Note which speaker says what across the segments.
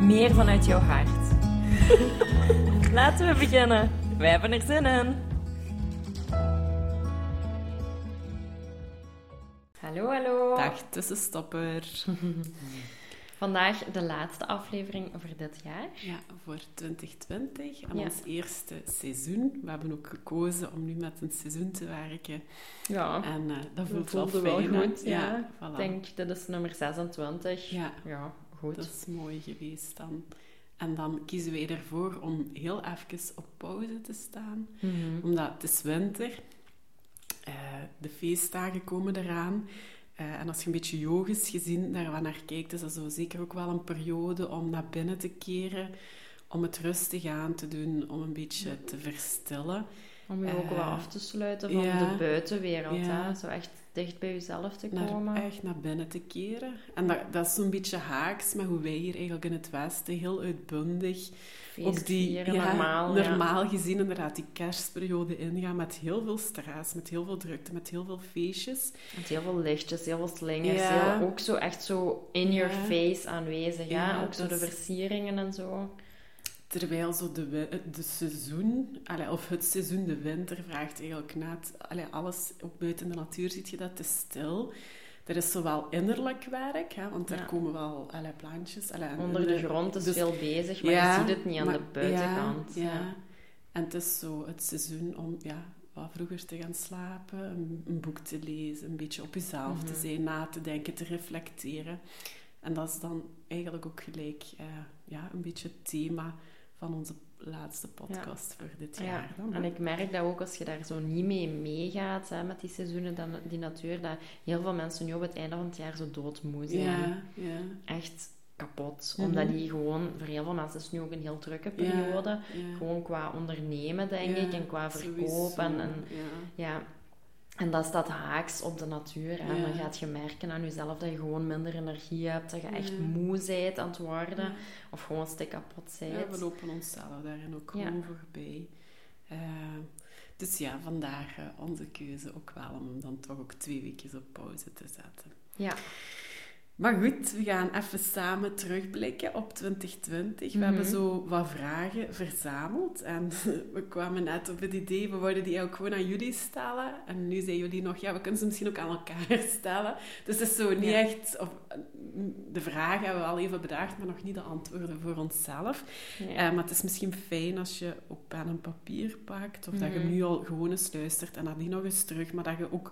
Speaker 1: meer vanuit jouw hart. Laten we beginnen. Wij hebben er zin in. Hallo, hallo.
Speaker 2: Dag tussenstopper.
Speaker 1: Vandaag de laatste aflevering voor dit jaar.
Speaker 2: Ja, voor 2020 en
Speaker 1: Ja.
Speaker 2: ons eerste seizoen. We hebben ook gekozen om nu met een seizoen te werken.
Speaker 1: Ja,
Speaker 2: En eh, dat voelt wel
Speaker 1: voelde
Speaker 2: fijn.
Speaker 1: wel goed. Ja,
Speaker 2: Ja, voilà.
Speaker 1: ik denk, dit is nummer 26.
Speaker 2: Ja.
Speaker 1: ja goed.
Speaker 2: Dat is mooi geweest dan. En dan kiezen wij ervoor om heel even op pauze te staan.
Speaker 1: Mhm.
Speaker 2: Omdat het is winter. Eh, de feestdagen komen eraan. Eh, en als je een beetje yogisch gezien daar naar kijkt, is dat zo zeker ook wel een periode om naar binnen te keren. Om het rustig aan te doen, om een beetje te verstillen.
Speaker 1: Om je ook
Speaker 2: Eh,
Speaker 1: wat af te sluiten van
Speaker 2: ja.
Speaker 1: de buitenwereld.
Speaker 2: Ja.
Speaker 1: Hè? Zo echt dicht bij jezelf te
Speaker 2: Naar,
Speaker 1: komen.
Speaker 2: echt naar binnen te keren. En dat, dat is zo'n beetje haaks met hoe wij hier eigenlijk in het Westen heel uitbundig
Speaker 1: Feest vieren,
Speaker 2: ja,
Speaker 1: normaal. ja.
Speaker 2: normaal gezien inderdaad die kerstperiode ingaan met heel veel stress, met heel veel drukte, met heel veel feestjes.
Speaker 1: Met heel veel lichtjes, heel veel slingers.
Speaker 2: Ja.
Speaker 1: Heel, ook zo echt zo in your face aanwezig. Ja? Ook zo de versieringen en zo.
Speaker 2: Terwijl zo de, de seizoen, allee, of het seizoen, de winter, vraagt eigenlijk net, allee, alles ook buiten de natuur zie je dat, het is stil. Er is zowel innerlijk werk, hè, want er komen wel allee, plantjes. Allee, en
Speaker 1: Onder de grond is
Speaker 2: dus-
Speaker 1: veel bezig, maar
Speaker 2: Ja,
Speaker 1: je ziet het niet aan
Speaker 2: maar-
Speaker 1: de buitenkant.
Speaker 2: Ja, ja. En het is zo het seizoen om ja, wat vroeger te gaan slapen, een, een boek te lezen, een beetje op jezelf te
Speaker 1: Mhm.
Speaker 2: zijn, na te denken, te reflecteren. En dat is dan eigenlijk ook gelijk eh, ja, een beetje het thema van onze laatste podcast voor dit
Speaker 1: Ja,
Speaker 2: jaar. dan,
Speaker 1: en ik merk dat ook als je daar zo niet mee meegaat hè, met die seizoenen, dan, die natuur, dat heel veel mensen nu op het einde van het jaar zo doodmoe zijn.
Speaker 2: ja, ja,
Speaker 1: Echt kapot.
Speaker 2: Mhm.
Speaker 1: Omdat die gewoon, voor heel veel mensen is het nu ook een heel drukke periode. Gewoon qua ondernemen, denk ik, en qua verkoop. En, en,
Speaker 2: ja.
Speaker 1: En dat staat haaks op de natuur. En
Speaker 2: Ja.
Speaker 1: dan gaat je merken aan jezelf dat je gewoon minder energie hebt, dat je echt moe bent aan het worden.
Speaker 2: Ja.
Speaker 1: Of gewoon stik kapot
Speaker 2: Ja,
Speaker 1: bent.
Speaker 2: we lopen onszelf daarin ook gewoon voorbij. Eh, dus ja, vandaar eh, onze keuze ook wel om hem dan toch ook twee weken op pauze te zetten.
Speaker 1: Ja.
Speaker 2: Maar goed, we gaan even samen terugblikken op 2020. We
Speaker 1: Mhm.
Speaker 2: hebben zo wat vragen verzameld. En we kwamen net op het idee, we wouden die ook gewoon aan jullie stellen. En nu zijn jullie nog, ja, we kunnen ze misschien ook aan elkaar stellen. Dus het is zo niet
Speaker 1: Ja.
Speaker 2: echt... Of, de vragen hebben we al even bedacht, maar nog niet de antwoorden voor onszelf.
Speaker 1: Ja.
Speaker 2: Eh, maar het is misschien fijn als je ook pen en papier pakt, of dat je
Speaker 1: Mhm.
Speaker 2: nu al gewoon eens luistert en nadien nog eens terug, maar dat je ook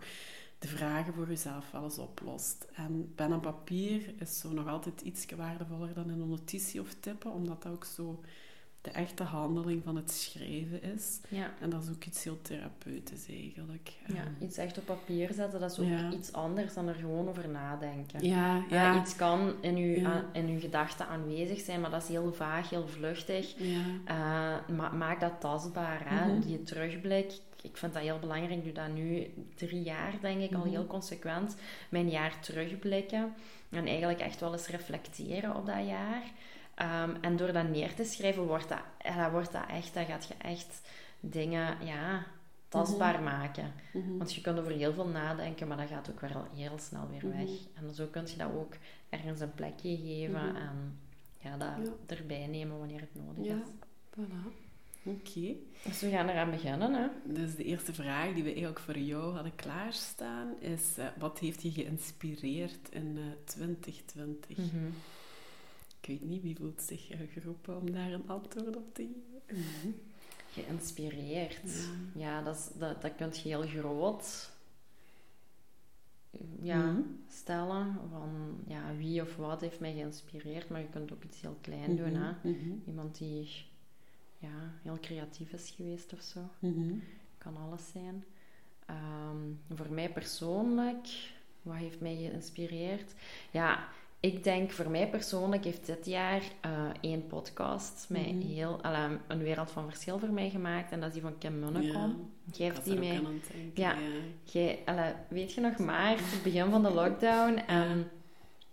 Speaker 2: de vragen voor jezelf wel eens oplost. En pen en papier is zo nog altijd iets waardevoller dan in een notitie of tippen, omdat dat ook zo de echte handeling van het schrijven is.
Speaker 1: ja.
Speaker 2: En dat is ook iets heel therapeutisch eigenlijk.
Speaker 1: Ja,
Speaker 2: Ehm,
Speaker 1: iets echt op papier zetten, dat is ook
Speaker 2: Ja.
Speaker 1: iets anders dan er gewoon over nadenken.
Speaker 2: ja,
Speaker 1: Ja,
Speaker 2: ja.
Speaker 1: iets kan in uw,
Speaker 2: Ja.
Speaker 1: in uw gedachten aanwezig zijn, maar dat is heel vaag, heel vluchtig.
Speaker 2: ja.
Speaker 1: Eh, ma- maak dat tastbaar, hè?
Speaker 2: Mhm.
Speaker 1: die terugblik. Ik vind dat heel belangrijk. Ik doe dat nu drie jaar, denk ik, al
Speaker 2: Mhm.
Speaker 1: heel consequent. Mijn jaar terugblikken. En eigenlijk echt wel eens reflecteren op dat jaar. Ehm, en door dat neer te schrijven, wordt dat, eh, dat wordt dat echt, dan gaat je echt dingen ja, tastbaar maken.
Speaker 2: Mhm.
Speaker 1: Want je kunt over heel veel nadenken, maar dat gaat ook wel heel snel weer
Speaker 2: Mhm.
Speaker 1: weg. En zo kun je dat ook ergens een plekje geven
Speaker 2: Mhm.
Speaker 1: en ja, dat
Speaker 2: Ja.
Speaker 1: erbij nemen wanneer het nodig
Speaker 2: Ja.
Speaker 1: is.
Speaker 2: Voilà. Oké.
Speaker 1: Dus we gaan eraan beginnen, hè?
Speaker 2: Dus de eerste vraag die we eigenlijk voor jou hadden klaarstaan is: eh, wat heeft je geïnspireerd in eh, 2020?
Speaker 1: Mhm.
Speaker 2: Ik weet niet wie voelt zich eh, geroepen om daar een antwoord op te geven.
Speaker 1: Geïnspireerd.
Speaker 2: Ja.
Speaker 1: Ja, dat, is, dat, dat kun je heel groot ja,
Speaker 2: Mhm.
Speaker 1: stellen. Van ja, wie of wat heeft mij geïnspireerd, maar je kunt ook iets heel klein doen.
Speaker 2: Mhm,
Speaker 1: Hè?
Speaker 2: mhm,
Speaker 1: Iemand die ja, heel creatief is geweest of zo.
Speaker 2: mhm.
Speaker 1: Kan alles zijn. Ehm, voor mij persoonlijk, wat heeft mij geïnspireerd? Ja, ik denk voor mij persoonlijk heeft dit jaar uh, één podcast mij
Speaker 2: Mhm.
Speaker 1: heel, een wereld van verschil voor mij gemaakt. En dat is die van Kim Munnekom.
Speaker 2: Was
Speaker 1: die mij... Ja. Jij, allee, weet je nog maar, het begin van de lockdown. En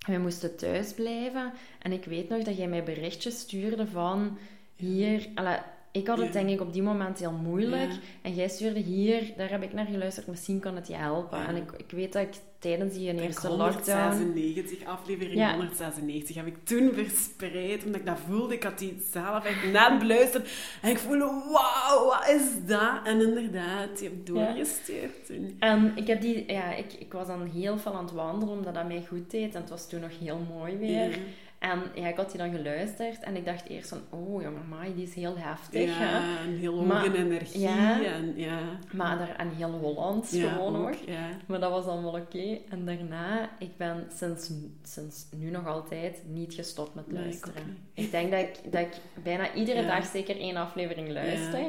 Speaker 1: we moesten thuis blijven. En ik weet nog dat jij mij berichtjes stuurde van... Hier... allee, ik had het denk ik op die moment heel moeilijk. En jij stuurde hier, daar heb ik naar geluisterd, misschien kan het je helpen.
Speaker 2: Ja.
Speaker 1: En ik, ik weet dat ik tijdens die eerste lockdown...
Speaker 2: 196, aflevering
Speaker 1: Ja.
Speaker 2: 196 heb ik toen verspreid, omdat ik dat voelde. Ik had die zelf echt net beluisterd. En ik voelde, wauw, wat is dat? En inderdaad, die heb ik doorgestuurd toen.
Speaker 1: En ik, heb die, ja, ik, ik was dan heel veel aan het wandelen, omdat dat mij goed deed. En het was toen nog heel mooi weer.
Speaker 2: Ja.
Speaker 1: En ja, ik had die dan geluisterd. En ik dacht eerst van, oh maar Mai, die is heel heftig. hè.
Speaker 2: Ja, en heel
Speaker 1: Maar-
Speaker 2: in energie.
Speaker 1: ja.
Speaker 2: En, ja.
Speaker 1: Maar daar, en heel Hollands
Speaker 2: Ja,
Speaker 1: gewoon ook.
Speaker 2: Ja.
Speaker 1: Maar dat was allemaal oké. En daarna, ik ben sinds, sinds nu nog altijd niet gestopt met luisteren. ik, denk dat ik, dat ik bijna iedere dag zeker één aflevering luister.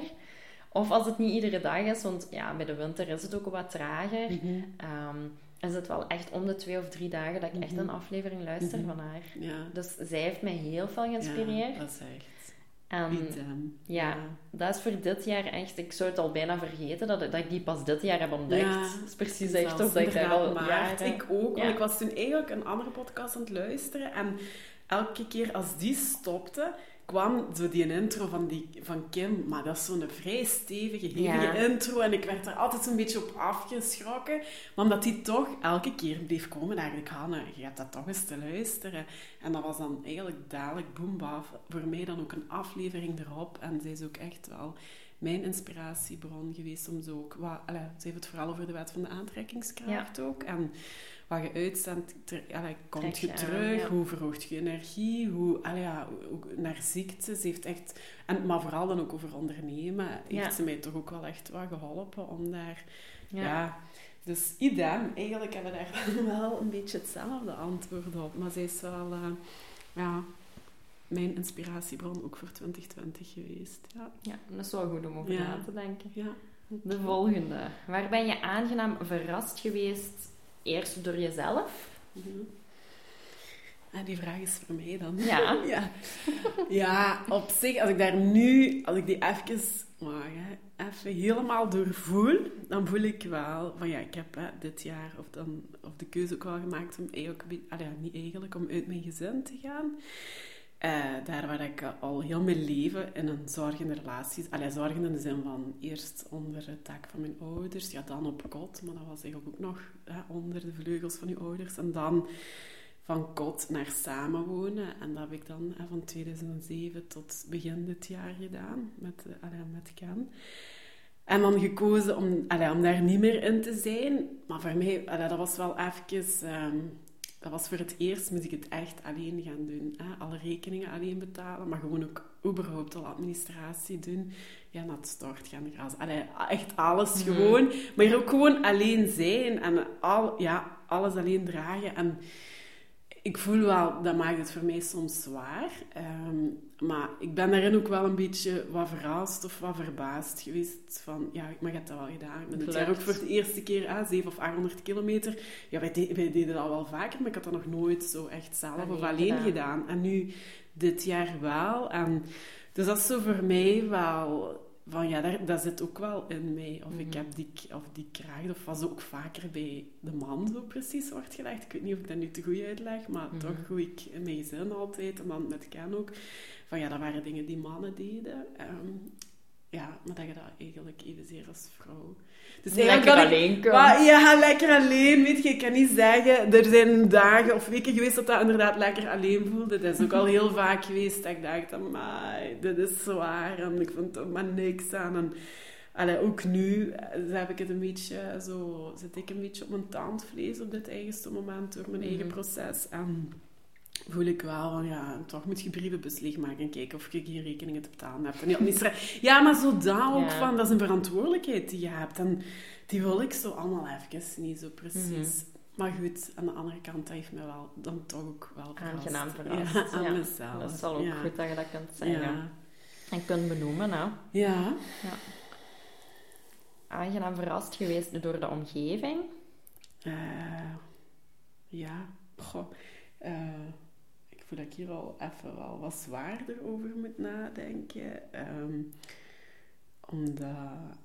Speaker 1: Of als het niet iedere dag is, want ja, bij de winter is het ook wat trager.
Speaker 2: Mhm.
Speaker 1: Ehm, is het wel echt om de twee of drie dagen dat ik echt
Speaker 2: Mhm.
Speaker 1: een aflevering luister
Speaker 2: Mhm.
Speaker 1: van haar.
Speaker 2: Ja.
Speaker 1: Dus zij heeft mij heel veel geïnspireerd.
Speaker 2: Ja, dat is echt...
Speaker 1: en ja, dat is voor dit jaar echt... Ik zou het al bijna vergeten dat, dat ik die pas dit jaar heb ontdekt.
Speaker 2: Ja,
Speaker 1: dat is precies echt of dat ik daar al jaren...
Speaker 2: Ik ook, want ik was toen eigenlijk een andere podcast aan het luisteren. En elke keer als die stopte, kwam zo die intro van, die, van Kim. Maar dat is zo'n vrij stevige, hevige
Speaker 1: Ja.
Speaker 2: intro. En ik werd er altijd zo'n beetje op afgeschrokken. Maar omdat die toch elke keer bleef komen, dacht ik, Hanne, je gaat dat toch eens te luisteren. En dat was dan eigenlijk dadelijk boembaf. Voor mij dan ook een aflevering erop. En zij is ook echt wel mijn inspiratiebron geweest om zo ook... Wat, allee, ze heeft het vooral over de wet van de aantrekkingskracht ook. En wat je uitzendt, komt je terug.
Speaker 1: ja.
Speaker 2: Hoe verhoogt je energie? Hoe, allee, ja, ook naar ziekte. Ze heeft echt... En, maar vooral dan ook over ondernemen. Heeft
Speaker 1: Ja.
Speaker 2: ze mij toch ook wel echt wat geholpen om daar...
Speaker 1: Ja.
Speaker 2: Dus idem. Eigenlijk hebben we daar wel een beetje hetzelfde antwoord op. Maar zij is wel... eh, ja, mijn inspiratiebron ook voor 2020 geweest. Ja.
Speaker 1: Ja, dat is wel goed om over
Speaker 2: Ja.
Speaker 1: na te denken.
Speaker 2: ja.
Speaker 1: De volgende. Waar ben je aangenaam verrast geweest? Eerst door jezelf?
Speaker 2: Mhm. Ah, die vraag is voor mij dan.
Speaker 1: Ja.
Speaker 2: ja. Ja, op zich, als ik daar nu, als ik die even, maar, hè, even helemaal doorvoel, dan voel ik wel van ja, ik heb hè, dit jaar of, dan, of de keuze ook wel gemaakt om eigenlijk, allee, niet eigenlijk, om uit mijn gezin te gaan. Eh, daar waar ik al heel mijn leven in een zorgende relatie... Allee, zorgend in de zin van eerst onder het dak van mijn ouders, ja, dan op kot, maar dat was eigenlijk ook nog hè, onder de vleugels van je ouders. En dan van kot naar samenwonen. En dat heb ik dan van 2007 tot begin dit jaar gedaan, met, eh, allee, met Ken. En dan gekozen om, allee, om daar niet meer in te zijn. Maar voor mij, dat was wel even... ehm, dat was voor het eerst moest ik het echt alleen gaan doen. Hè? Alle rekeningen alleen betalen, maar gewoon ook überhaupt al administratie doen. Ja, naar het stort gaan grazen. Allee, echt alles
Speaker 1: Mhm.
Speaker 2: gewoon. Maar ook gewoon alleen zijn en al, ja, alles alleen dragen. En ik voel wel, dat maakt het voor mij soms zwaar. Ehm, maar ik ben daarin ook wel een beetje wat verrast of wat verbaasd geweest. Van, ja, maar je hebt dat wel gedaan. Ik ben dit jaar ook voor de eerste keer, ah, 700 of 800 kilometer. Ja, wij, de- wij deden dat wel vaker, maar ik had dat nog nooit zo echt zelf of
Speaker 1: Alleen
Speaker 2: alleen
Speaker 1: gedaan.
Speaker 2: gedaan. En nu, dit jaar wel. En, dus dat is zo voor mij wel... Van ja, daar, dat zit ook wel in mij. Of ik
Speaker 1: Mhm.
Speaker 2: heb die, of die kracht, of was ook vaker bij de man zo precies wordt gelegd. Ik weet niet of ik dat nu te goed uitleg, maar
Speaker 1: Mhm.
Speaker 2: toch hoe ik in mijn gezin altijd, en dan met Ken ook, van ja, dat waren dingen die mannen deden. Ehm, ja, maar dat je dat eigenlijk evenzeer als vrouw. Dus
Speaker 1: Lekker
Speaker 2: dat ik-
Speaker 1: alleen kunnen.
Speaker 2: maar ja, lekker alleen. Weet je, ik kan niet zeggen. Er zijn dagen of weken geweest dat dat inderdaad lekker alleen voelde. Dat is ook al heel vaak geweest dat ik dacht: amai, dit is zwaar. En ik vond er maar niks aan. En allee, ook nu eh, heb ik het een beetje zo, zit ik een beetje op mijn tandvlees op dit eigenste moment door mijn eigen
Speaker 1: Mhm.
Speaker 2: proces. En voel ik wel van ja, toch moet je brievenbus leegmaken en kijken of je geen rekeningen te betalen hebt. En administra- ja, maar zo dat ook
Speaker 1: Ja.
Speaker 2: van, dat is een verantwoordelijkheid die je hebt. En die wil ik zo allemaal even niet zo precies.
Speaker 1: Mhm.
Speaker 2: Maar goed, aan de andere kant, dat heeft me wel dan toch ook wel verrast.
Speaker 1: Aangenaam verrast,
Speaker 2: Ja, aan
Speaker 1: ja.
Speaker 2: mezelf.
Speaker 1: Dat is wel ook
Speaker 2: ja.
Speaker 1: goed dat je dat kunt zeggen.
Speaker 2: Ja.
Speaker 1: En kunt benoemen, hè.
Speaker 2: Ja.
Speaker 1: Aangenaam verrast geweest door de omgeving.
Speaker 2: Eh, ja. Goh. eh, ik voel dat ik hier al even wel wat zwaarder over moet nadenken. Ehm, omdat,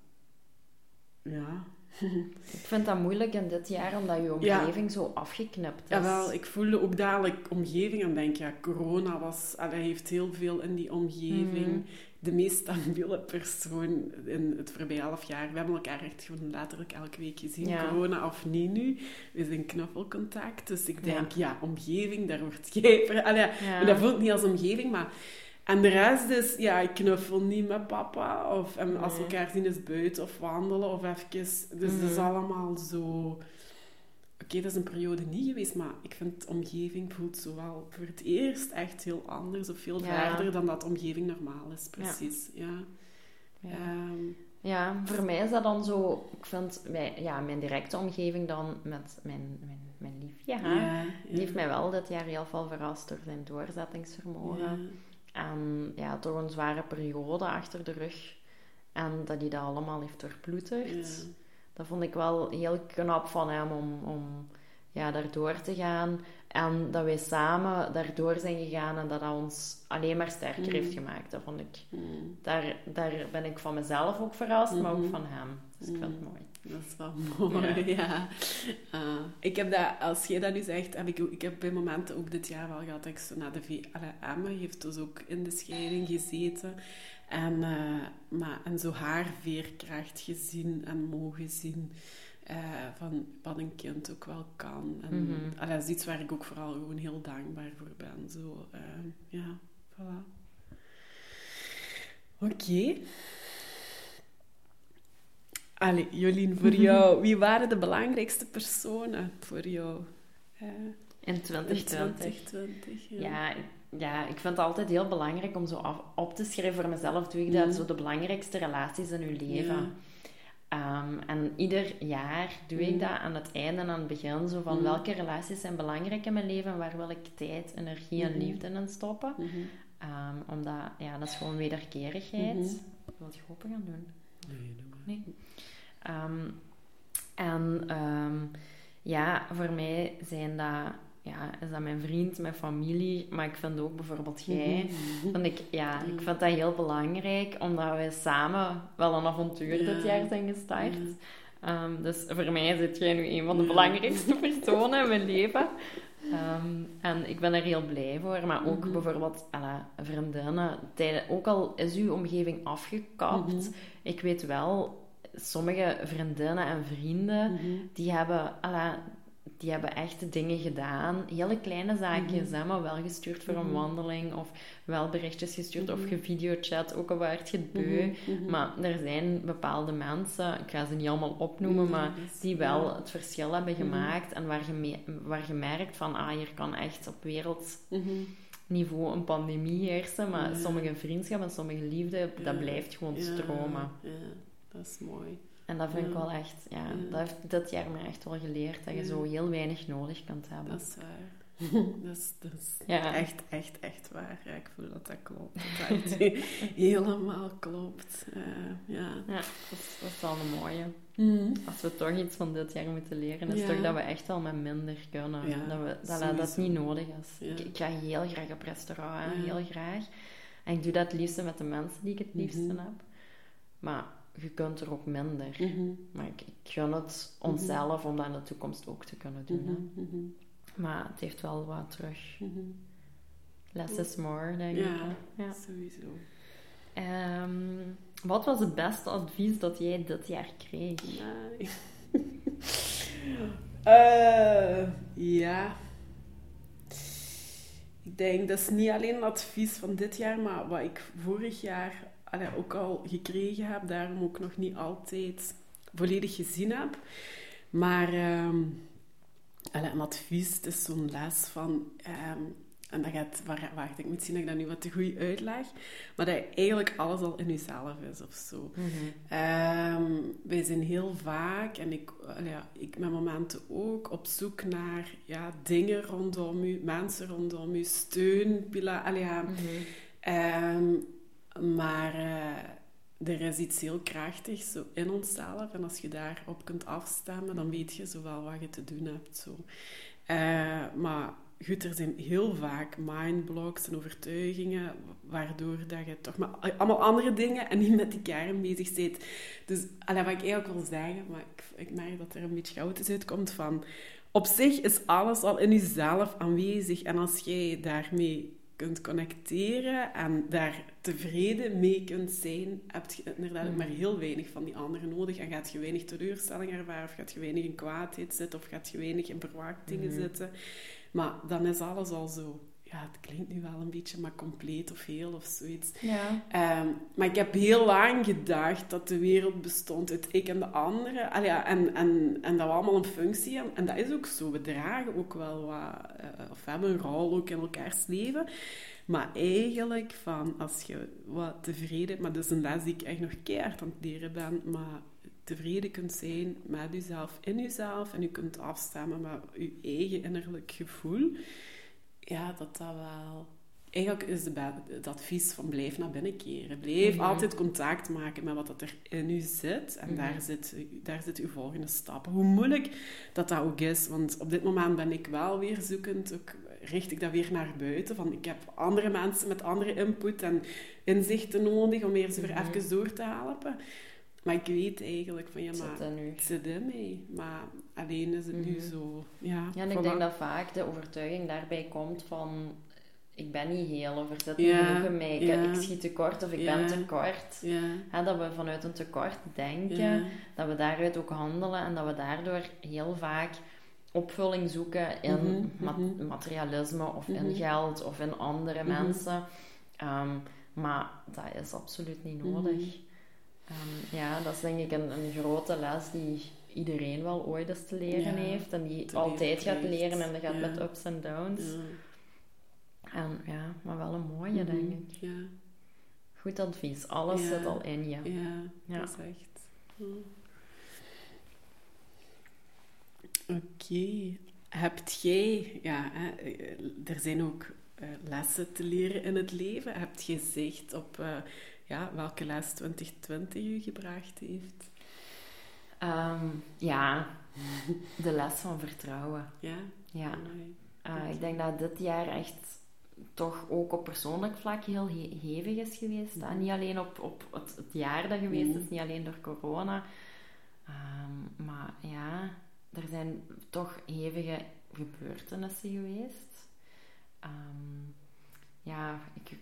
Speaker 2: ja...
Speaker 1: ik vind dat moeilijk in dit jaar, omdat je omgeving zo afgeknipt is.
Speaker 2: Jawel, ik voelde ook dadelijk omgeving en denk, ja, corona was, allee, heeft heel veel in die omgeving. Mhm de meest stabiele persoon in het voorbije half jaar. We hebben elkaar echt gewoon letterlijk elke week gezien. Corona of niet nu. We zijn knuffelcontact. Dus ik denk, ja, omgeving, daar wordt jij... Allee, ja. Dat voelt niet als omgeving, maar... En de rest is, ja, ik knuffel niet met papa. Of en als we elkaar zien is buiten of wandelen of even... Dus mm. het is allemaal zo Oké, dat is een periode niet geweest, maar ik vind de omgeving voelt zowel voor het eerst echt heel anders of veel verder dan dat omgeving normaal is, precies. Ja.
Speaker 1: Ja. Ehm, ja. voor mij is dat dan zo... Ik vind mijn, ja, mijn directe omgeving dan met mijn, mijn, mijn liefje, hè, die heeft mij wel dit jaar heel veel verrast door zijn doorzettingsvermogen. En ja, toch een zware periode achter de rug. En dat hij dat allemaal heeft doorploeterd dat vond ik wel heel knap van hem om, om ja, daardoor te gaan. En dat wij samen daardoor zijn gegaan en dat dat ons alleen maar sterker mm. heeft gemaakt. Dat vond ik, mm. daar, daar ben ik van mezelf ook verrast, maar ook mm-hmm. van hem. Dus ik vind het mooi.
Speaker 2: Dat is wel mooi, ja. Uh, ik heb dat, als jij dat nu zegt, heb ik, ik heb bij momenten ook dit jaar wel gehad dat ik zo naar de V... Emma heeft dus ook in de scheiding gezeten. En, uh, maar, en zo haar veerkracht gezien en mogen zien. Uh, van wat een kind ook wel kan. En mm -hmm. dat is iets waar ik ook vooral gewoon heel dankbaar voor ben. Zo, uh, ja, voilà. Oké. Okay. Allee, Jolien, voor jou, wie waren de belangrijkste personen voor jou?
Speaker 1: in 2020?
Speaker 2: In 2020
Speaker 1: ja. ja ja, ik vind het altijd heel belangrijk om zo op te schrijven voor mezelf. Doe ik dat mm. zo de belangrijkste relaties in uw leven. Ehm, en ieder jaar doe ik mm. dat aan het einde en aan het begin. Zo van mm. welke relaties zijn belangrijk in mijn leven en waar wil ik tijd, energie en liefde in stoppen. Um, omdat, ja, dat is gewoon wederkerigheid. Mm-hmm. Wil je open gaan doen?
Speaker 2: Nee, doe maar. Nee.
Speaker 1: Um, en ja, voor mij zijn dat ja, is dat mijn vriend, mijn familie, maar ik vind ook bijvoorbeeld jij. Mhm. vind ik, ja, ik vind dat heel belangrijk, omdat wij samen wel een avontuur dit jaar zijn gestart. Um, dus voor mij zit jij nu een van de belangrijkste personen in mijn leven. Um, en ik ben er heel blij voor, maar ook mhm. bijvoorbeeld alla, vriendinnen. Tijden, ook al is uw omgeving afgekapt, mhm. ik weet wel, sommige vriendinnen en vrienden, die hebben alla, die hebben echt dingen gedaan. Hele kleine zaakjes, mm maar wel gestuurd voor een mhm. wandeling. Of wel berichtjes gestuurd of mhm. gevideochat, ook al werd je beu. Mhm, maar er zijn bepaalde mensen, ik ga ze niet allemaal opnoemen, maar die wel het verschil hebben gemaakt. En waar je, waar je merkt van, ah, hier kan echt op wereldniveau een pandemie heersen. Maar sommige vriendschappen en sommige liefde, dat blijft gewoon stromen.
Speaker 2: Ja, dat is mooi.
Speaker 1: En dat vind ik wel echt, ja, dat heeft dit jaar me echt wel geleerd dat je zo heel weinig nodig kunt hebben.
Speaker 2: Dat is waar. dat is, dat is ja. echt, echt, echt waar. Ja, ik voel dat dat klopt. Dat dat helemaal klopt. Uh, ja,
Speaker 1: ja dat, is, dat is wel een mooie. Mm. Als we toch iets van dit jaar moeten leren, is toch dat we echt wel met minder kunnen. dat, we, dat, dat niet nodig is. Ik, ik, ga heel graag op restaurant, heel graag. En ik doe dat het liefste met de mensen die ik het liefste mm heb. Maar je kunt er ook minder. Mhm. Maar ik, ik gun het onszelf om dat in de toekomst ook te kunnen doen. Mhm, mhm. Maar het heeft wel wat terug. Less is more, denk ik.
Speaker 2: Ja, sowieso.
Speaker 1: Um, wat was het beste advies dat jij dit jaar kreeg?
Speaker 2: uh, ja. Ik denk, dat is niet alleen een advies van dit jaar, maar wat ik vorig jaar allee, ook al gekregen heb, daarom ook nog niet altijd volledig gezien heb. Maar um, allee, een advies, het is zo'n les van... Um, en dat gaat, wacht, ik moet zien dat ik dat nu wat te goed uitleg. Maar dat eigenlijk alles al in jezelf is of zo. Mm wij zijn heel vaak, en ik, ja, ik met momenten ook, op zoek naar ja, dingen rondom u, mensen rondom u, steun, pila, allee, ja. Mm maar uh, er is iets heel krachtigs zo in onszelf. En als je daarop kunt afstemmen, dan weet je zowel wat je te doen hebt. Zo. Uh, maar goed, er zijn heel vaak mindblocks en overtuigingen, waardoor dat je toch maar allemaal andere dingen en niet met die kern bezig bent. Dus allee, wat ik eigenlijk wil zeggen, maar ik, ik merk dat er een beetje goud uitkomt van... Op zich is alles al in jezelf aanwezig. En als jij daarmee kunt connecteren en daar tevreden mee kunt zijn, heb je inderdaad mm. maar heel weinig van die anderen nodig. En gaat je weinig teleurstelling ervaren, of gaat je weinig in kwaadheid zitten, of gaat je weinig in verwachtingen mm. zitten. Maar dan is alles al zo ja, het klinkt nu wel een beetje, maar compleet of heel of zoiets.
Speaker 1: Ja.
Speaker 2: Ehm, maar ik heb heel lang gedacht dat de wereld bestond uit ik en de anderen. Al ja, en, en, en dat we allemaal een functie hebben. En dat is ook zo. We dragen ook wel wat, uh, of hebben een rol ook in elkaars leven. Maar eigenlijk, van als je wat tevreden... Maar dat is een les die ik echt nog keihard aan het leren ben. Maar tevreden kunt zijn met jezelf in jezelf. En je kunt afstemmen met je eigen innerlijk gevoel ja, dat dat wel... Eigenlijk is de, het advies van blijf naar binnen keren. Blijf mhm. altijd contact maken met wat dat er in u zit. En daar, mhm. zit, daar zit uw volgende stap. Hoe moeilijk dat dat ook is. Want op dit moment ben ik wel weer zoekend. Ook richt ik dat weer naar buiten. Van, ik heb andere mensen met andere input en inzichten nodig om weer ze weer mhm. even door te helpen. Maar ik weet eigenlijk van ja, maar het zit in mee. Maar alleen is het nu mhm. zo. Ja,
Speaker 1: ja en ik denk dat vaak de overtuiging daarbij komt van ik ben niet heel of er zit niet genoeg in mij. Ik, schiet tekort of ik ben tekort. Ja. dat we vanuit een tekort denken, dat we daaruit ook handelen en dat we daardoor heel vaak opvulling zoeken in mhm, mhm. materialisme of in geld of in andere mensen. Ehm, maar dat is absoluut niet nodig. Um, ja, dat is denk ik een, een grote les die iedereen wel ooit eens te leren heeft. En die altijd gaat leren en dat gaat met ups en downs. En ja, maar wel een mooie, denk mhm, ik.
Speaker 2: Ja.
Speaker 1: Goed advies. Alles zit al in je.
Speaker 2: Ja, ja. dat is echt... Oké. Hebt jij... Ja, hè, er zijn ook uh, lessen te leren in het leven. Hebt je zicht op... Uh, ja, welke les 2020 u gebracht heeft?
Speaker 1: Um, ja, de les van vertrouwen.
Speaker 2: Ja?
Speaker 1: Ja. Uh, ik denk dat dit jaar echt toch ook op persoonlijk vlak heel hevig is geweest. Mm. Niet alleen op, op het, het, jaar dat geweest is, niet alleen door corona. Um, maar ja, er zijn toch hevige gebeurtenissen geweest. Um, ja, ik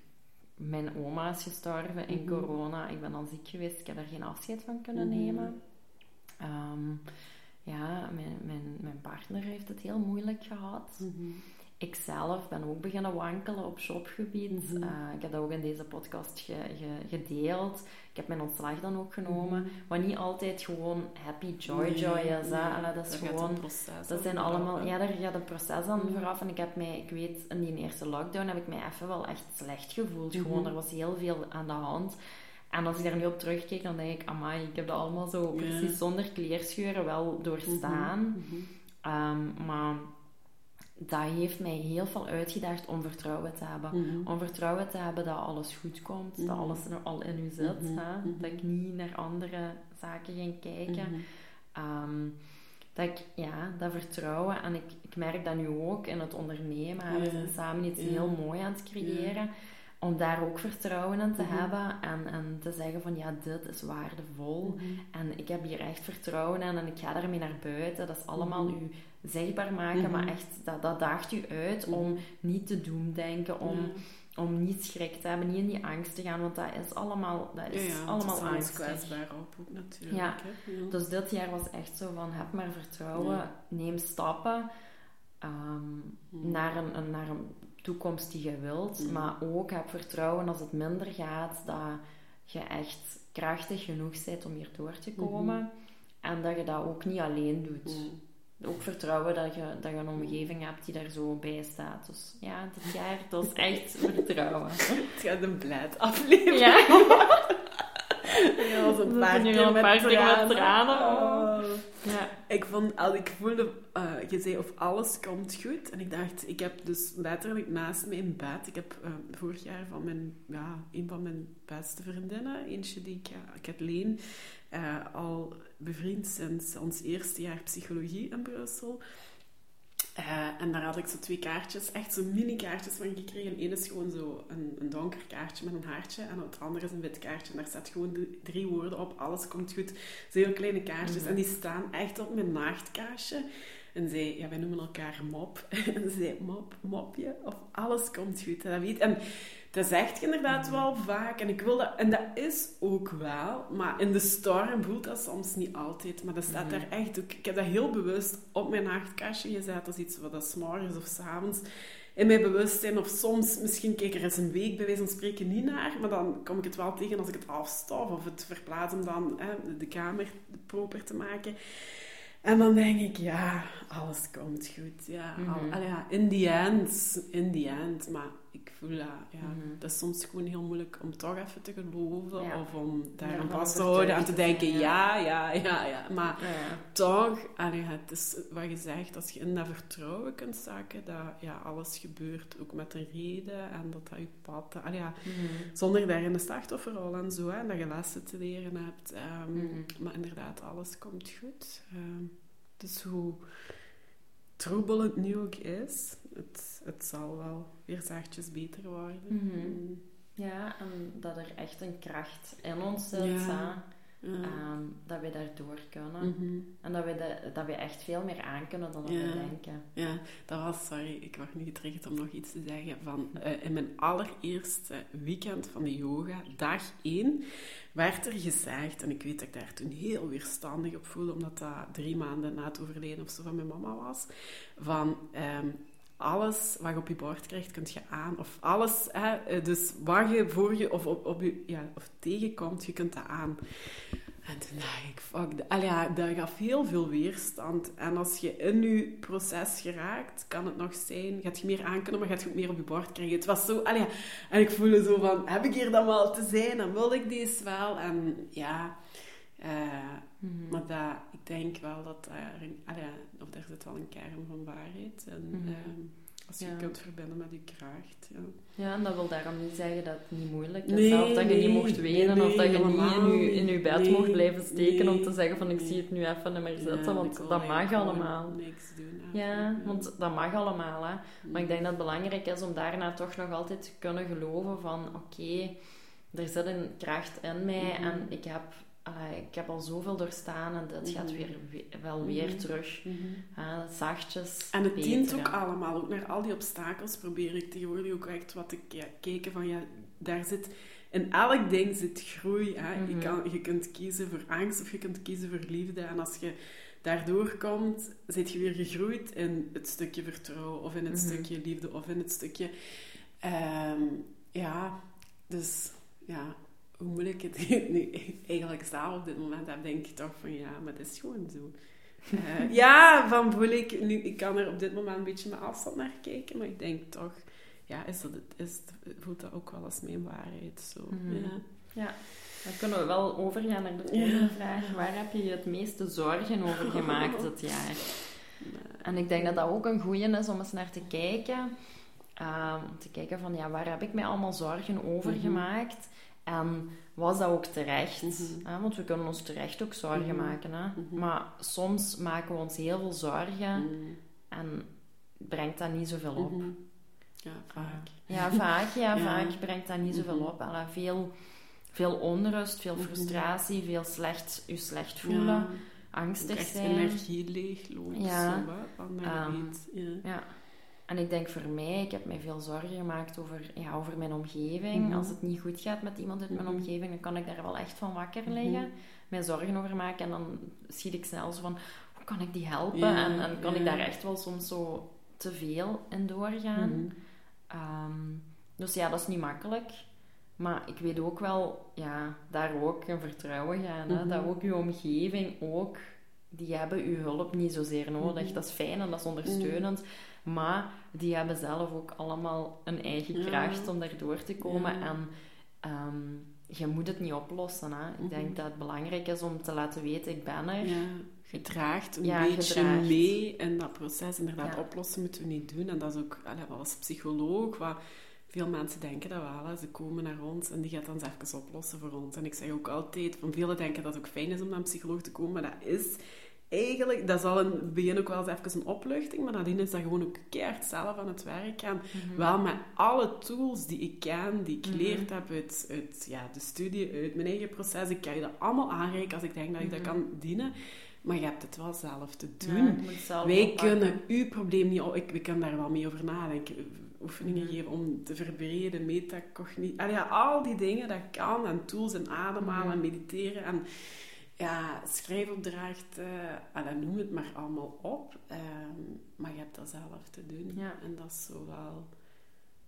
Speaker 1: mijn oma is gestorven in mhm. corona. Ik ben dan ziek geweest. Ik heb daar geen afscheid van kunnen mhm. nemen. Ehm, ja, mijn, mijn, mijn partner heeft het heel moeilijk gehad. Mm ik zelf ben ook beginnen wankelen op shopgebied. Mm ik heb dat ook in deze podcast ge, gedeeld. Ik heb mijn ontslag dan ook genomen. Mm Wat niet altijd gewoon happy joy joy is. Nee, dat is gewoon... Dat zijn allemaal... Ja, daar gaat een proces aan mm vooraf. En ik heb mij... Ik weet, in die eerste lockdown heb ik mij even wel echt slecht gevoeld. Mhm. Gewoon, er was heel veel aan de hand. En als ik daar nu op terugkijk, dan denk ik... Amai, ik heb dat allemaal zo precies zonder kleerscheuren wel doorstaan. Mhm. Mhm. Ehm, maar dat heeft mij heel veel uitgedaagd om vertrouwen te hebben. Mhm. Om vertrouwen te hebben dat alles goed komt, dat mhm. alles er al in u zit. Mhm. hè? Dat ik niet naar andere zaken ging kijken. Ehm, dat ik, ja, dat vertrouwen. En ik, ik merk dat nu ook in het ondernemen. We zijn samen iets heel mooi aan het creëren. Om daar ook vertrouwen in te hebben en, en te zeggen van ja, dit is waardevol. En ik heb hier echt vertrouwen in en ik ga daarmee naar buiten. Dat is allemaal uw zichtbaar maken, maar mhm. echt, dat, dat daagt u uit om mhm. niet te doen denken, om, om niet schrik te hebben, niet in die angst te gaan, want dat is allemaal, dat is ja, allemaal angst.
Speaker 2: kwetsbaar op ook natuurlijk.
Speaker 1: Ja. dus dit jaar was echt zo van, heb maar vertrouwen, neem stappen ehm, mhm. naar, een, een, naar een toekomst die je wilt, maar ook heb vertrouwen als het minder gaat, dat je echt krachtig genoeg bent om hier door te komen. En dat je dat ook niet alleen doet ook vertrouwen dat je, dat je een omgeving hebt die daar zo bij staat. Dus ja, dit jaar, dat is echt vertrouwen.
Speaker 2: Het gaat een blijd aflevering.
Speaker 1: Ja.
Speaker 2: ja, een paar keer met,
Speaker 1: met tranen.
Speaker 2: Oh. Ja. Ik, vond, ik voelde, uh, je zei of alles komt goed. En ik dacht, ik heb dus letterlijk naast me in bed. Ik heb uh, vorig jaar van mijn, ja, een van mijn beste vriendinnen, eentje die ik, ja, Kathleen, uh, al bevriend sinds ons eerste jaar psychologie in Brussel. Eh, en daar had ik zo twee kaartjes, echt zo mini kaartjes van gekregen. Eén is gewoon zo een, een donker kaartje met een hartje. En het andere is een wit kaartje. En daar staat gewoon drie woorden op. Alles komt goed. Zo heel kleine kaartjes. En die staan echt op mijn naachtkaarsje. En zij, ja, wij noemen elkaar mop. en zij, mop, mopje. Of alles komt goed. En dat weet En dat zegt je inderdaad wel vaak. En ik wil dat, en dat is ook wel. Maar in de storm voelt dat soms niet altijd. Maar dat staat mhm. daar echt ook. Ik heb dat heel bewust op mijn nachtkastje gezet. Dat is iets wat dat s morgens of s avonds in mijn bewustzijn. Of soms, misschien kijk er eens een week bij wijze van spreken niet naar. Maar dan kom ik het wel tegen als ik het afstof of het verplaats om dan hè, de kamer proper te maken. En dan denk ik, ja, alles komt goed. Ja, mm ja in the end, in the end. Maar ik voel dat, ja, mhm. dat is soms gewoon heel moeilijk om toch even te geloven. Of om daar ja, vast te houden en te denken, ja, ja, ja, ja. Maar toch, allee, het is wat je zegt, als je in dat vertrouwen kunt zakken, dat ja, alles gebeurt ook met een reden en dat dat je pad... Allee, ja, mm Zonder daar in de slachtofferrol en zo, hè, dat je lessen te leren hebt. Um, Maar inderdaad, alles komt goed. Um, dus hoe troebel het nu ook is, het, het zal wel weer zachtjes beter worden.
Speaker 1: Mhm. Mm. Ja, en dat er echt een kracht in ons zit. Ja. Ehm, dat we daardoor kunnen. Mhm. En dat we, de, dat we echt veel meer aan kunnen dan we denken.
Speaker 2: Ja, dat was, sorry, ik word nu getriggerd om nog iets te zeggen. Van, uh, in mijn allereerste weekend van de yoga, dag 1, werd er gezegd, en ik weet dat ik daar toen heel weerstandig op voelde, omdat dat drie maanden na het overlijden of zo van mijn mama was, van... Um, alles wat je op je bord krijgt, kunt je aan. Of alles, hè, eh, dus wat je voor je of, op, op je, ja, of tegenkomt, je kunt dat aan. En toen dacht ik, fuck, ja, dat gaf heel veel weerstand. En als je in je proces geraakt, kan het nog zijn, gaat je meer aankunnen, maar gaat je ook meer op je bord krijgen. Het was zo, en ik voelde zo van, heb ik hier dan wel te zijn? En wil ik deze wel? En ja, uh, maar dat, ik denk wel dat daar, allee, of daar zit wel een kern van waarheid. En mm -hmm. als je kunt verbinden met je kracht. Ja.
Speaker 1: ja, en dat wil daarom niet zeggen dat het niet moeilijk is. Nee, of dat je niet mocht wenen, of dat je niet in je, in je bed mocht blijven steken om te zeggen van ik zie het nu even niet meer zitten. want dat mag allemaal.
Speaker 2: Niks doen.
Speaker 1: Ja, want dat mag allemaal. Hè. Maar ik denk dat het belangrijk is om daarna toch nog altijd te kunnen geloven van oké, er zit een kracht in mij mhm. en ik heb ik heb al zoveel doorstaan en dat gaat mhm. weer, wel weer mhm. terug. uh, zachtjes.
Speaker 2: En het dient ook allemaal. Ook naar al die obstakels probeer ik tegenwoordig ook echt wat te kijken van ja, daar zit... In elk ding zit groei. Hè. je, mhm. kan, je kunt kiezen voor angst of je kunt kiezen voor liefde. En als je daardoor komt, zit je weer gegroeid in het stukje vertrouwen of in het stukje liefde of in het stukje... Ehm, ja, dus ja, hoe moeilijk het nu eigenlijk staat op dit moment heb, denk ik toch van ja, maar het is gewoon zo. Uh, ja, van voel ik nu, ik kan er op dit moment een beetje met afstand naar kijken, maar ik denk toch, ja, is dat, is, voelt dat ook wel als mijn waarheid. Zo. Mhm. ja.
Speaker 1: ja. Dan kunnen we wel overgaan naar de volgende vraag. Waar heb je je het meeste zorgen over gemaakt dit jaar? En ik denk dat dat ook een goeie is om eens naar te kijken. Um, om te kijken van, ja, waar heb ik mij allemaal zorgen over mhm. gemaakt? En was dat ook terecht? Mhm. Want we kunnen ons terecht ook zorgen mhm. maken. Hè? Mhm. Maar soms maken we ons heel veel zorgen en brengt dat niet zoveel op.
Speaker 2: Ja, vaak.
Speaker 1: Ja, vaak. Ja, vaak brengt dat niet zoveel op. Alla, veel, veel onrust, veel frustratie, veel slecht, je slecht voelen, angstig zijn.
Speaker 2: energie leeglopen. Ja. Zo, um, ja.
Speaker 1: ja. En ik denk voor mij, ik heb mij veel zorgen gemaakt over, ja, over mijn omgeving. Mhm. Als het niet goed gaat met iemand uit mijn mhm. omgeving, dan kan ik daar wel echt van wakker mhm. liggen. Mij zorgen over maken en dan schiet ik snel zo van, hoe kan ik die helpen? en, en kan ik daar echt wel soms zo te veel in doorgaan. Ehm, dus ja, dat is niet makkelijk. Maar ik weet ook wel, ja, daar ook in vertrouwen gaan. Hè? Dat ook uw omgeving ook, die hebben uw hulp niet zozeer nodig. Dat is fijn en dat is ondersteunend. Maar die hebben zelf ook allemaal een eigen kracht om daardoor te komen. En ehm, je moet het niet oplossen. Hè. Ik denk mhm. dat het belangrijk is om te laten weten, ik ben er. Ja.
Speaker 2: Je draagt een beetje mee in dat proces. Inderdaad, oplossen moeten we niet doen. En dat is ook allee, als psycholoog... Wat, veel mensen denken dat wel. Hè. Ze komen naar ons en die gaat dan eens even oplossen voor ons. En ik zeg ook altijd, van velen denken dat het ook fijn is om naar een psycholoog te komen, maar dat is eigenlijk, dat is al in het begin ook wel eens even een opluchting, maar nadien is dat gewoon ook keihard zelf aan het werk gaan.
Speaker 1: Mhm.
Speaker 2: Wel met alle tools die ik ken, die ik
Speaker 1: Mhm.
Speaker 2: geleerd heb uit, uit ja, de studie, uit mijn eigen proces. Ik kan je dat allemaal aanreiken als ik denk dat ik dat
Speaker 1: Mhm.
Speaker 2: kan dienen. Maar je hebt het wel zelf te doen.
Speaker 1: zelf
Speaker 2: Wij
Speaker 1: oppakken.
Speaker 2: kunnen uw probleem niet... op- Ik, we kunnen daar wel mee over nadenken. Oefeningen
Speaker 1: Mhm.
Speaker 2: geven om te verbreden, metacognitie... Ja, al die dingen, dat kan. En tools en ademhalen en mediteren. En ja, schrijfopdracht... eh allee, noem het maar allemaal op. Ehm, maar je hebt dat zelf te doen.
Speaker 1: Ja.
Speaker 2: En dat is zo wel...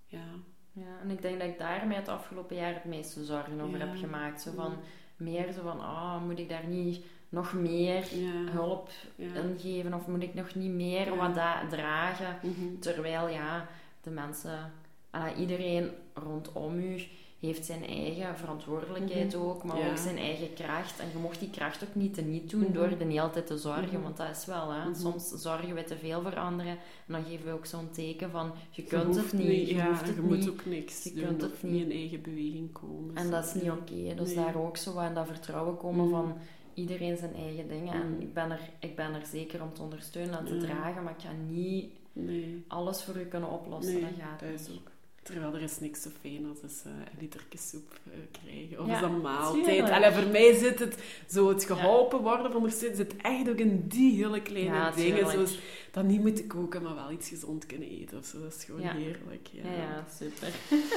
Speaker 2: Ja.
Speaker 1: Ja, en ik denk dat ik daarmee het afgelopen jaar het meeste zorgen over
Speaker 2: Ja.
Speaker 1: heb gemaakt. Zo van, meer zo van, ah, moet ik daar niet nog meer
Speaker 2: Ja.
Speaker 1: hulp
Speaker 2: Ja.
Speaker 1: ingeven? Of moet ik nog niet meer wat dragen?
Speaker 2: Mhm.
Speaker 1: Terwijl, ja, de mensen, ah, iedereen rondom u heeft zijn eigen verantwoordelijkheid
Speaker 2: Mhm.
Speaker 1: ook, maar
Speaker 2: Ja.
Speaker 1: ook zijn eigen kracht. En je mocht die kracht ook niet teniet doen
Speaker 2: Mhm.
Speaker 1: door er niet altijd te zorgen,
Speaker 2: Mhm.
Speaker 1: want dat is wel, hè. Soms zorgen we te veel voor anderen en dan geven we ook zo'n teken van, je kunt het niet, je
Speaker 2: ja,
Speaker 1: hoeft het
Speaker 2: je
Speaker 1: niet.
Speaker 2: moet ook niks
Speaker 1: Je
Speaker 2: doen
Speaker 1: kunt het niet.
Speaker 2: in eigen beweging komen.
Speaker 1: En
Speaker 2: Zo,
Speaker 1: dat is niet oké. Dus
Speaker 2: Nee.
Speaker 1: daar ook zo in dat vertrouwen komen van iedereen zijn eigen dingen. En ik ben, er, ik ben er zeker om te ondersteunen en te dragen, maar ik ga niet
Speaker 2: Nee,
Speaker 1: alles voor u kunnen oplossen.
Speaker 2: Nee,
Speaker 1: dat gaat
Speaker 2: dat is ook. Terwijl er is niks zo fijn als een literke soep eh, krijgen. Of
Speaker 1: Ja,
Speaker 2: een maaltijd. Allee, voor mij zit het zo het geholpen worden van ondersteunen zit echt ook in die hele kleine
Speaker 1: Ja,
Speaker 2: dingen. Zoals dat niet moeten koken, maar wel iets gezond kunnen eten. Of zo. Dat is gewoon heerlijk. Ja.
Speaker 1: Super.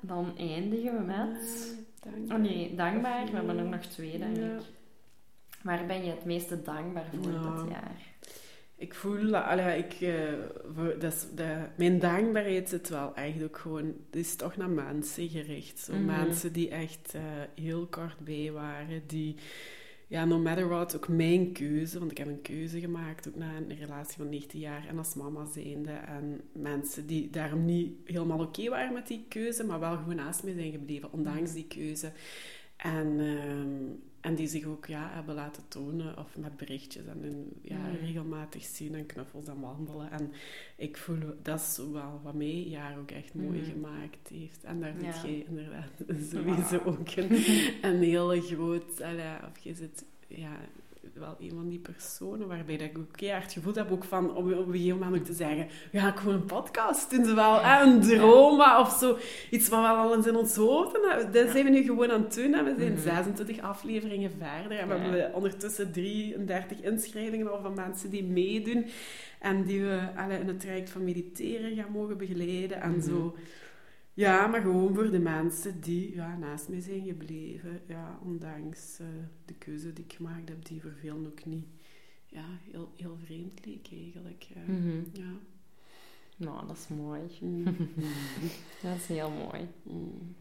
Speaker 1: Dan eindigen we met...
Speaker 2: eh, dank
Speaker 1: Oh nee, dankbaar. We hebben er nog twee, denk ik. Waar ben je het meeste dankbaar voor dit jaar?
Speaker 2: Ik voel, dat- allee, ik, eh, dat is, dat, mijn dankbaarheid zit wel echt ook gewoon, het is toch naar mensen gericht. Zo
Speaker 1: Mhm.
Speaker 2: mensen die echt eh, heel kort bij waren, die, ja, no matter what, ook mijn keuze, want ik heb een keuze gemaakt, ook na een relatie van 19 jaar en als mama zijnde. En mensen die daarom niet helemaal oké waren met die keuze, maar wel gewoon naast mij zijn gebleven, ondanks die keuze. En, ehm, en die zich ook ja, hebben laten tonen, of met berichtjes en in, ja,
Speaker 1: Mhm.
Speaker 2: regelmatig zien en knuffels en wandelen. En ik voel, dat is wel wat mij jaar ook echt mooi
Speaker 1: Mhm.
Speaker 2: gemaakt heeft. En daar
Speaker 1: Ja.
Speaker 2: zit jij inderdaad sowieso ook een, een hele groot... of je zit ja, wel een van die personen waarbij dat ik ook keihard gevoeld heb ook van op, op een gegeven moment ook te zeggen ja, ik gewoon een podcast doen ze wel,
Speaker 1: Ja.
Speaker 2: een droma of zo. Iets wat wel al eens in ons hoofd en dat zijn we nu gewoon aan het doen. hè. We zijn
Speaker 1: Mhm.
Speaker 2: 26 afleveringen verder en we hebben ondertussen 33 inschrijvingen al van mensen die meedoen en die we allee, in het traject van mediteren gaan mogen begeleiden en
Speaker 1: Mhm.
Speaker 2: zo. Ja, maar gewoon voor de mensen die ja, naast mij zijn gebleven. Ja, ondanks eh, de keuze die ik gemaakt heb, die voor velen ook niet ja, heel, heel vreemd leek eigenlijk. Ja.
Speaker 1: Mhm.
Speaker 2: ja.
Speaker 1: Nou, dat is mooi.
Speaker 2: Mm.
Speaker 1: Dat is heel mooi.
Speaker 2: Mm.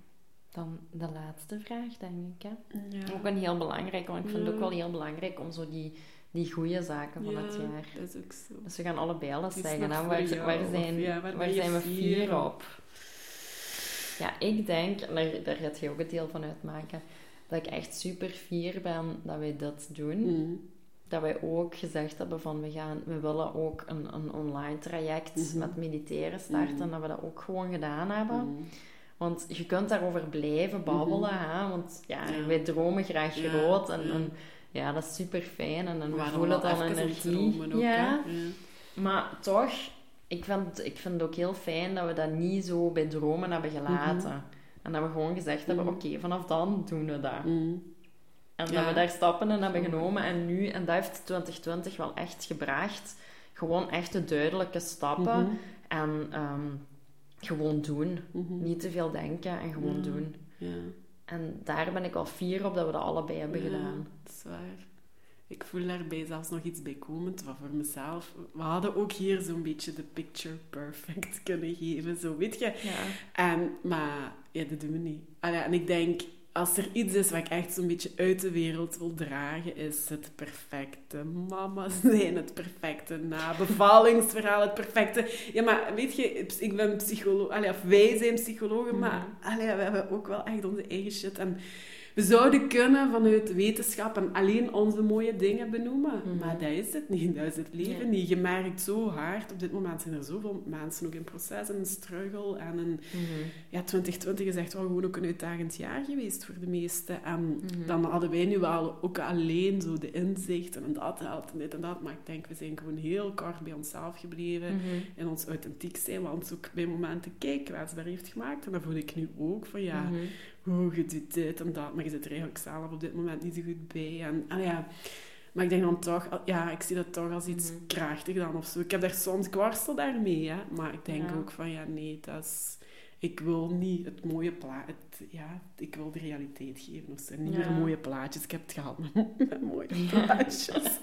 Speaker 1: Dan de laatste vraag, denk ik. Hè?
Speaker 2: Ja.
Speaker 1: Ook een heel belangrijk, want ik vind het ook wel heel belangrijk om zo die, die goede zaken van
Speaker 2: ja,
Speaker 1: het jaar.
Speaker 2: dat is ook zo.
Speaker 1: Dus we gaan allebei alles zeggen. Hè? Waar, waar zijn,
Speaker 2: waar
Speaker 1: zijn we
Speaker 2: fier op?
Speaker 1: Ja, ik denk, en daar, daar gaat je ook het deel van uitmaken, dat ik echt super fier ben dat wij dit doen.
Speaker 2: Mm.
Speaker 1: Dat wij ook gezegd hebben van we, gaan, we willen ook een, een online traject
Speaker 2: Mhm.
Speaker 1: met mediteren starten.
Speaker 2: Mhm.
Speaker 1: Dat we dat ook gewoon gedaan hebben. Want je kunt daarover blijven babbelen, hè? want ja,
Speaker 2: Ja.
Speaker 1: wij dromen graag
Speaker 2: Ja,
Speaker 1: groot en,
Speaker 2: ja.
Speaker 1: en ja, dat is super fijn en, en we voelen dan energie.
Speaker 2: ook.
Speaker 1: Ja. Maar toch, ik vind, ik vind het ook heel fijn dat we dat niet zo bij dromen hebben gelaten. En dat we gewoon gezegd hebben,
Speaker 2: Mhm.
Speaker 1: oké, vanaf dan doen we dat.
Speaker 2: Mm.
Speaker 1: En
Speaker 2: Ja.
Speaker 1: dat we daar stappen in hebben genomen. En nu, en dat heeft 2020 wel echt gebracht, gewoon echte duidelijke stappen.
Speaker 2: Mhm.
Speaker 1: En ehm, gewoon doen.
Speaker 2: Mhm.
Speaker 1: Niet te veel denken en gewoon doen.
Speaker 2: Ja.
Speaker 1: En daar ben ik wel fier op dat we dat allebei hebben
Speaker 2: Ja,
Speaker 1: gedaan.
Speaker 2: dat is waar. Ik voel daarbij zelfs nog iets bijkomend, wat voor mezelf... We hadden ook hier zo'n beetje de picture perfect kunnen geven, zo, weet je.
Speaker 1: Ja.
Speaker 2: En, maar, ja, dat doen we niet. Allee, en ik denk, als er iets is wat ik echt zo'n beetje uit de wereld wil dragen, is het perfecte mama zijn, het perfecte nabevallingsverhaal, het perfecte... Ja, maar weet je, ik ben psycholoog, allee, of wij zijn psychologen, maar
Speaker 1: Mhm.
Speaker 2: allee, we hebben ook wel echt onze eigen shit. En we zouden kunnen vanuit wetenschap en alleen onze mooie dingen benoemen.
Speaker 1: Mhm.
Speaker 2: Maar dat is het niet. Dat is het leven
Speaker 1: Nee.
Speaker 2: niet. Je merkt zo hard. Op dit moment zijn er zoveel mensen ook in proces en een struggle. En een,
Speaker 1: Mhm.
Speaker 2: ja, 2020 is echt wel gewoon ook een uitdagend jaar geweest voor de meesten. En
Speaker 1: Mhm.
Speaker 2: dan hadden wij nu wel ook alleen zo de inzichten en dat helpt en dit en dat. Maar ik denk, we zijn gewoon heel kort bij onszelf gebleven. En ons authentiek zijn, want ook bij momenten kijk kwetsbaar heeft gemaakt. En dat voel ik nu ook van ja. Oh, je doet dit en dat, maar je zit er eigenlijk zelf op dit moment niet zo goed bij. En, ah ja, maar ik denk dan toch, ja, ik zie dat toch als iets
Speaker 1: Mhm.
Speaker 2: krachtig dan of zo. Ik heb daar soms, ik worstel daarmee, hè, maar ik denk
Speaker 1: Ja.
Speaker 2: ook van ja, nee, dat is... Ik wil niet het mooie plaatje, ja, ik wil de realiteit geven of zo. Niet
Speaker 1: Ja.
Speaker 2: meer mooie plaatjes. Ik heb het gehad met, met mooie plaatjes.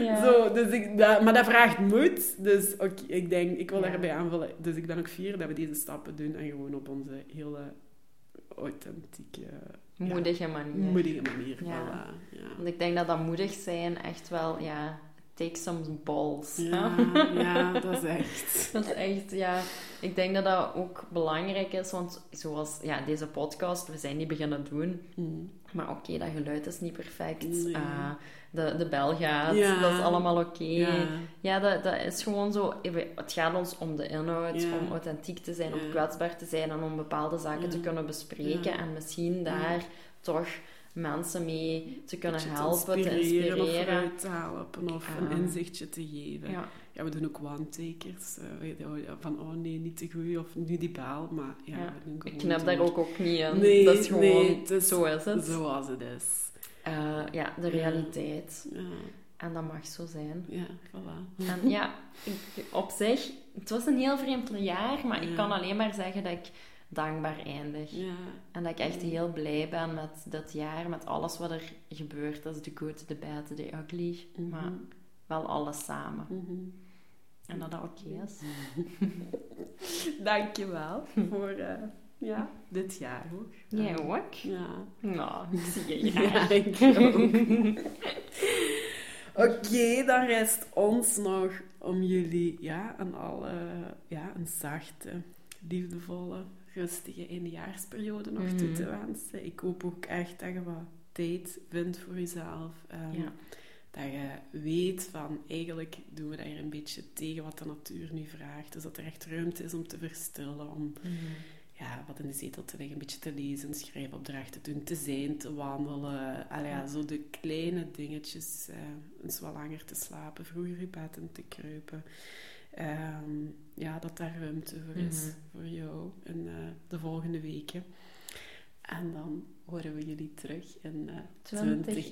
Speaker 1: Ja.
Speaker 2: Zo, dus ik, dat, maar dat vraagt moed. Dus oké, ik denk, ik wil daarbij aanvullen. Dus ik ben ook fier dat we deze stappen doen en gewoon op onze hele authentieke,
Speaker 1: Moedige manier.
Speaker 2: moedige manier. Voilà.
Speaker 1: Want ik denk dat dat moedig zijn echt wel, ja, take some balls.
Speaker 2: Ja, ja, dat is echt.
Speaker 1: Dat is echt, ja. Ik denk dat dat ook belangrijk is, want zoals ja, deze podcast, we zijn die beginnen doen.
Speaker 2: Mm.
Speaker 1: Maar oké, dat geluid is niet perfect.
Speaker 2: Nee.
Speaker 1: Ah, de, de bel gaat,
Speaker 2: Ja.
Speaker 1: dat is allemaal oké.
Speaker 2: Ja.
Speaker 1: Ja, dat, dat is gewoon zo. Het gaat ons om de inhoud,
Speaker 2: Ja.
Speaker 1: om authentiek te zijn, om kwetsbaar te zijn en om bepaalde zaken te kunnen bespreken. En misschien daar toch mensen mee te kunnen helpen, te
Speaker 2: inspireren eruit te helpen of een inzichtje te geven.
Speaker 1: Ja.
Speaker 2: We doen ook one-takers. eh, ja, van, oh nee, niet te goed of nu die baal. Maar ja, we doen
Speaker 1: Ik knap daar ook, ook niet in.
Speaker 2: Nee,
Speaker 1: dat is gewoon,
Speaker 2: nee, is
Speaker 1: zo is het.
Speaker 2: Zoals het is.
Speaker 1: Eh, ja, de realiteit.
Speaker 2: Ja,
Speaker 1: En dat mag zo zijn.
Speaker 2: ja voilà.
Speaker 1: En ja, ik, op zich, het was een heel vreemd jaar, maar ik kan alleen maar zeggen dat ik dankbaar eindig.
Speaker 2: Ja,
Speaker 1: En dat ik echt heel blij ben met dit jaar, met alles wat er gebeurt. Dat is de good, de bad, de ugly.
Speaker 2: Mhm.
Speaker 1: Maar wel alles samen.
Speaker 2: mhm.
Speaker 1: En dat dat oké is.
Speaker 2: Dankjewel voor eh, ja, dit jaar ook.
Speaker 1: Jij
Speaker 2: Eh,
Speaker 1: ook?
Speaker 2: Ja.
Speaker 1: Nou, ik zie je
Speaker 2: Ja, ik ook. Oké, dan rest ons nog om jullie ja, een, alle, ja, een zachte, liefdevolle, rustige eindejaarsperiode nog toe
Speaker 1: Mhm.
Speaker 2: te wensen. Ik hoop ook echt dat je wat tijd vindt voor jezelf. Ehm,
Speaker 1: Ja.
Speaker 2: Dat je weet van, eigenlijk doen we daar een beetje tegen wat de natuur nu vraagt. Dus dat er echt ruimte is om te verstillen, om
Speaker 1: Mhm.
Speaker 2: Ja, wat in de zetel te liggen, een beetje te lezen, schrijfopdrachten te doen, te zijn, te wandelen. Ja, zo de kleine dingetjes. eh, eens wat langer te slapen, vroeger in bed in te kruipen. Ehm, ja, dat daar ruimte voor is
Speaker 1: Mhm.
Speaker 2: voor jou in eh, de volgende weken. En dan horen we jullie terug in eh
Speaker 1: 2021.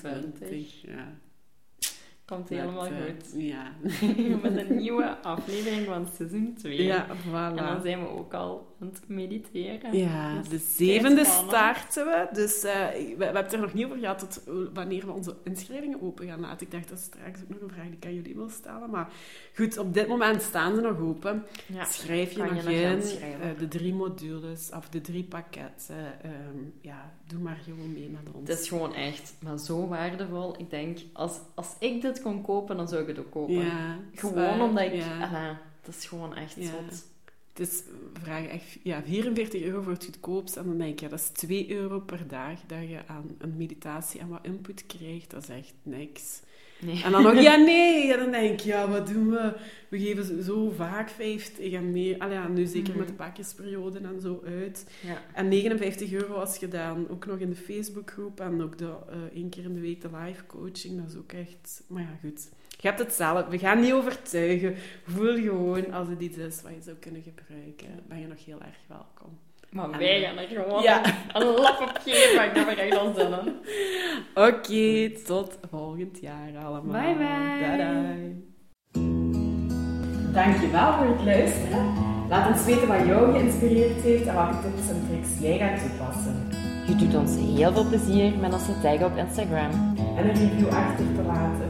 Speaker 2: 2021. Ja,
Speaker 1: Komt helemaal goed.
Speaker 2: Ja.
Speaker 1: Met een nieuwe aflevering van seizoen 2.
Speaker 2: ja,
Speaker 1: En
Speaker 2: voilà.
Speaker 1: dan zijn we ook al het mediteren.
Speaker 2: Ja,
Speaker 1: Dus
Speaker 2: de zevende
Speaker 1: starten
Speaker 2: we. Dus eh, we, we hebben het er nog niet over gehad tot wanneer we onze inschrijvingen open gaan laten. Ik dacht, dat is straks ook nog een vraag die ik aan jullie wil stellen. Maar goed, op dit moment staan ze nog open.
Speaker 1: Ja.
Speaker 2: Schrijf je
Speaker 1: je
Speaker 2: nog
Speaker 1: nog
Speaker 2: in. eh, de drie modules, of de drie pakketten. ehm, ja, doe maar gewoon mee met ons.
Speaker 1: Het is gewoon echt maar zo waardevol. Ik denk, als, als ik dit kon kopen, dan zou ik het ook kopen.
Speaker 2: ja,
Speaker 1: Gewoon omdat ik...
Speaker 2: ja.
Speaker 1: Allee, het is gewoon echt
Speaker 2: Ja.
Speaker 1: zot.
Speaker 2: Is, we vragen echt ja, 44 euro voor het goedkoopste. En dan denk je, dat is 2 euro per dag dat je aan een meditatie en wat input krijgt. Dat is echt niks.
Speaker 1: Nee.
Speaker 2: En dan nog, ja nee. En dan denk ik, ja, wat doen we? We geven zo- vaak 50 en meer. Allee, ja, nu zeker
Speaker 1: Mhm.
Speaker 2: met de pakjesperiode en zo uit.
Speaker 1: Ja.
Speaker 2: En 59 euro als gedaan. Ook nog in de Facebookgroep en ook de, eh, één keer in de week de live coaching. Dat is ook echt... Maar ja, goed. Je hebt het zelf. We gaan niet overtuigen. Voel gewoon als het iets is wat je zou kunnen gebruiken. Ben je nog heel erg welkom.
Speaker 1: Maar
Speaker 2: En-
Speaker 1: wij gaan er gewoon
Speaker 2: Ja.
Speaker 1: een lap op geven. Ik heb er echt al zin in.
Speaker 2: Oké, tot volgend jaar allemaal.
Speaker 1: Bye, bye.
Speaker 2: Bye Dankjewel voor het luisteren. Laat ons weten wat jou geïnspireerd heeft en welke tips en tricks jij gaat toepassen.
Speaker 1: Je doet ons heel veel plezier met onze tag op Instagram.
Speaker 2: En een review achter te laten.